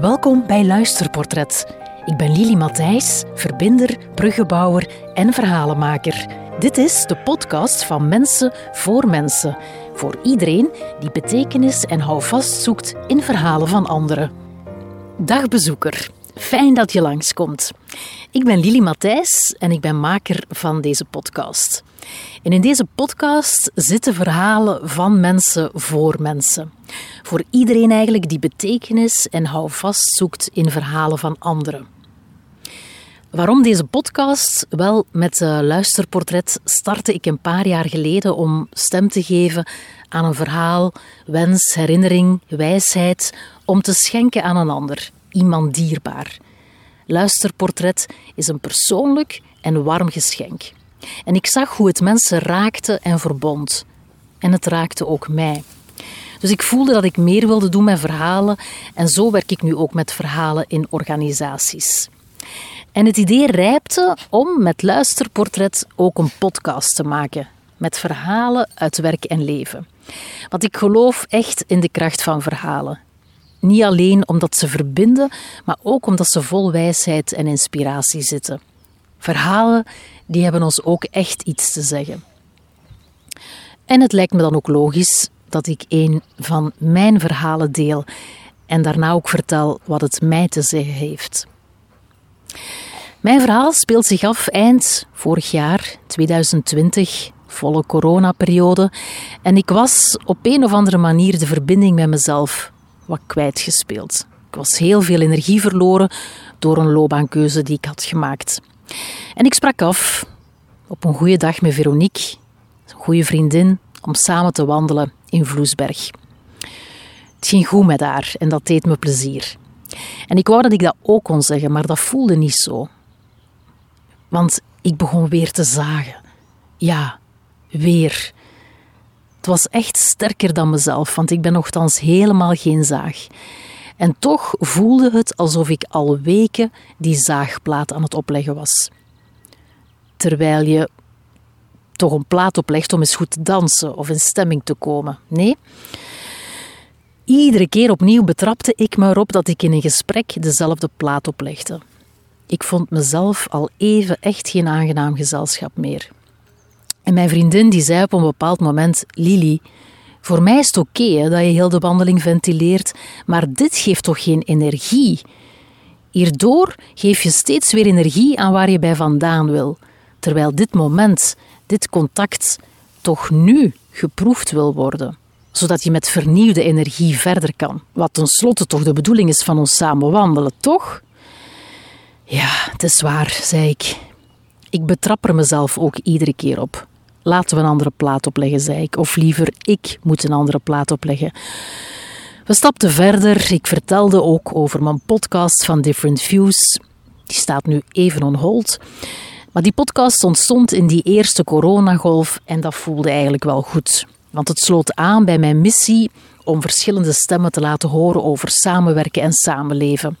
Welkom bij Luisterportret. Ik ben Lili Matthijs, verbinder, bruggenbouwer en verhalenmaker. Dit is de podcast van Mensen voor Mensen. Voor iedereen die betekenis en houvast zoekt in verhalen van anderen. Dag bezoeker, fijn dat je langskomt. Ik ben Lili Matthijs en ik ben maker van deze podcast. En in deze podcast zitten verhalen van mensen voor mensen. Voor iedereen eigenlijk die betekenis en houvast zoekt in verhalen van anderen. Waarom deze podcast? Wel, met Luisterportret startte ik een paar jaar geleden om stem te geven aan een verhaal, wens, herinnering, wijsheid, om te schenken aan een ander, iemand dierbaar. Luisterportret is een persoonlijk en warm geschenk. En ik zag hoe het mensen raakte en verbond. En het raakte ook mij. Dus ik voelde dat ik meer wilde doen met verhalen en zo werk ik nu ook met verhalen in organisaties. En het idee rijpte om met Luisterportret ook een podcast te maken met verhalen uit werk en leven. Want ik geloof echt in de kracht van verhalen. Niet alleen omdat ze verbinden, maar ook omdat ze vol wijsheid en inspiratie zitten. Verhalen die hebben ons ook echt iets te zeggen. En het lijkt me dan ook logisch dat ik een van mijn verhalen deel en daarna ook vertel wat het mij te zeggen heeft. Mijn verhaal speelt zich af eind vorig jaar, 2020, volle coronaperiode, en ik was op een of andere manier de verbinding met mezelf wat kwijtgespeeld. Ik was heel veel energie verloren door een loopbaankeuze die ik had gemaakt. En ik sprak af op een goede dag met Veronique, een goede vriendin, om samen te wandelen in Vloesberg. Het ging goed met haar en dat deed me plezier. En ik wou dat ik dat ook kon zeggen, maar dat voelde niet zo. Want ik begon weer te zagen. Ja, weer. Het was echt sterker dan mezelf, want ik ben nogthans helemaal geen zaag. En toch voelde het alsof ik al weken die zaagplaat aan het opleggen was. Terwijl je toch een plaat oplegt om eens goed te dansen of in stemming te komen. Nee. Iedere keer opnieuw betrapte ik me erop dat ik in een gesprek dezelfde plaat oplegde. Ik vond mezelf al even echt geen aangenaam gezelschap meer. En mijn vriendin die zei op een bepaald moment: Lili, voor mij is het oké dat je heel de wandeling ventileert, maar dit geeft toch geen energie? Hierdoor geef je steeds weer energie aan waar je bij vandaan wil, terwijl dit moment, dit contact, toch nu geproefd wil worden, zodat je met vernieuwde energie verder kan. Wat tenslotte toch de bedoeling is van ons samen wandelen, toch? Ja, het is waar, zei ik. Ik betrap er mezelf ook iedere keer op. Laten we een andere plaat opleggen, zei ik. Of liever, ik moet een andere plaat opleggen. We stapten verder. Ik vertelde ook over mijn podcast van Different Views. Die staat nu even on hold. Maar die podcast ontstond in die eerste coronagolf en dat voelde eigenlijk wel goed. Want het sloot aan bij mijn missie om verschillende stemmen te laten horen over samenwerken en samenleven.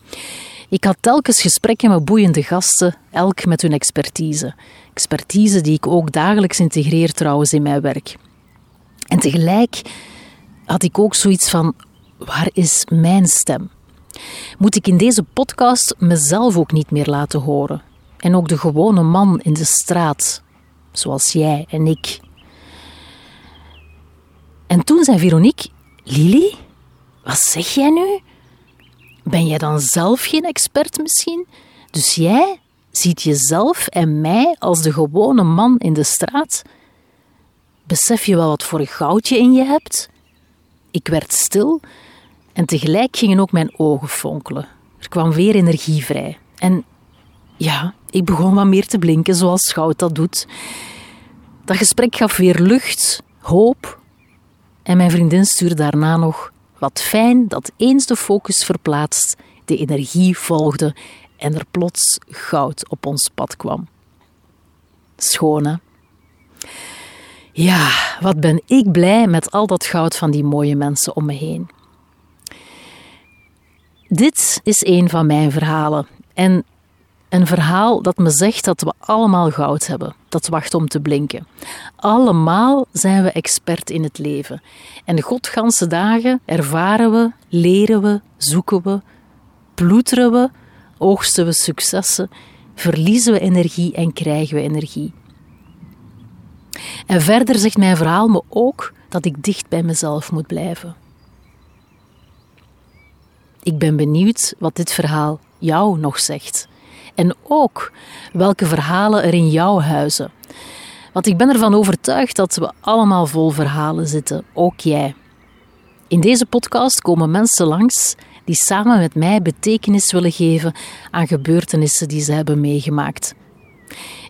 Ik had telkens gesprekken met boeiende gasten, elk met hun expertise. Expertise die ik ook dagelijks integreer trouwens in mijn werk. En tegelijk had ik ook zoiets van: waar is mijn stem? Moet ik in deze podcast mezelf ook niet meer laten horen? En ook de gewone man in de straat, zoals jij en ik. En toen zei Veronique: Lili, wat zeg jij nu? Ben jij dan zelf geen expert misschien? Dus jij ziet jezelf en mij als de gewone man in de straat? Besef je wel wat voor een goudje in je hebt? Ik werd stil en tegelijk gingen ook mijn ogen fonkelen. Er kwam weer energie vrij. En ja, ik begon wat meer te blinken zoals goud dat doet. Dat gesprek gaf weer lucht, hoop. En mijn vriendin stuurde daarna nog wat fijn dat eens de focus verplaatst, de energie volgde en er plots goud op ons pad kwam. Schone. Ja, wat ben ik blij met al dat goud van die mooie mensen om me heen. Dit is een van mijn verhalen. En een verhaal dat me zegt dat we allemaal goud hebben, dat wacht om te blinken. Allemaal zijn we expert in het leven. En de godganse dagen ervaren we, leren we, zoeken we. ploeteren we, oogsten we successen, verliezen we energie en krijgen we energie. En verder zegt mijn verhaal me ook dat ik dicht bij mezelf moet blijven. Ik ben benieuwd wat dit verhaal jou nog zegt. En ook welke verhalen er in jou huizen. Want ik ben ervan overtuigd dat we allemaal vol verhalen zitten, ook jij. In deze podcast komen mensen langs die samen met mij betekenis willen geven aan gebeurtenissen die ze hebben meegemaakt.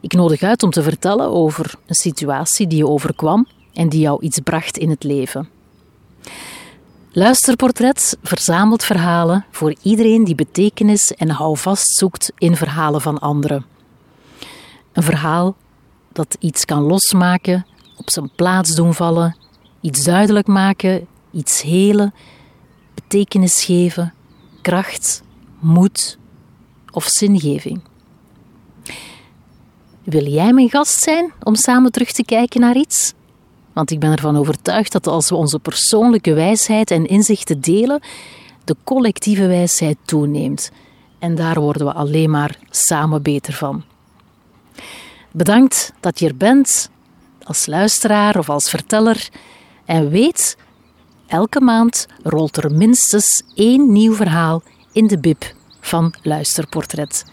Ik nodig uit om te vertellen over een situatie die je overkwam en die jou iets bracht in het leven. Luisterportret verzamelt verhalen voor iedereen die betekenis en houvast zoekt in verhalen van anderen. Een verhaal dat iets kan losmaken, op zijn plaats doen vallen, iets duidelijk maken, iets helen, betekenis geven, kracht, moed of zingeving. Wil jij mijn gast zijn om samen terug te kijken naar iets? Want ik ben ervan overtuigd dat als we onze persoonlijke wijsheid en inzichten delen, de collectieve wijsheid toeneemt. En daar worden we alleen maar samen beter van. Bedankt dat je er bent, als luisteraar of als verteller. En weet, elke maand rolt er minstens één nieuw verhaal in de bib van Luisterportret.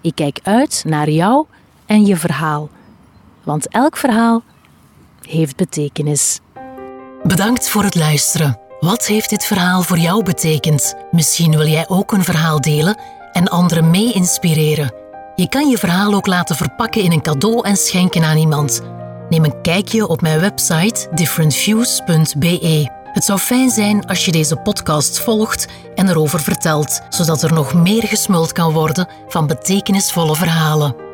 Ik kijk uit naar jou en je verhaal, want elk verhaal heeft betekenis. Bedankt voor het luisteren. Wat heeft dit verhaal voor jou betekend? Misschien wil jij ook een verhaal delen en anderen mee inspireren. Je kan je verhaal ook laten verpakken in een cadeau en schenken aan iemand. Neem een kijkje op mijn website differentviews.be. Het zou fijn zijn als je deze podcast volgt en erover vertelt, zodat er nog meer gesmuld kan worden van betekenisvolle verhalen.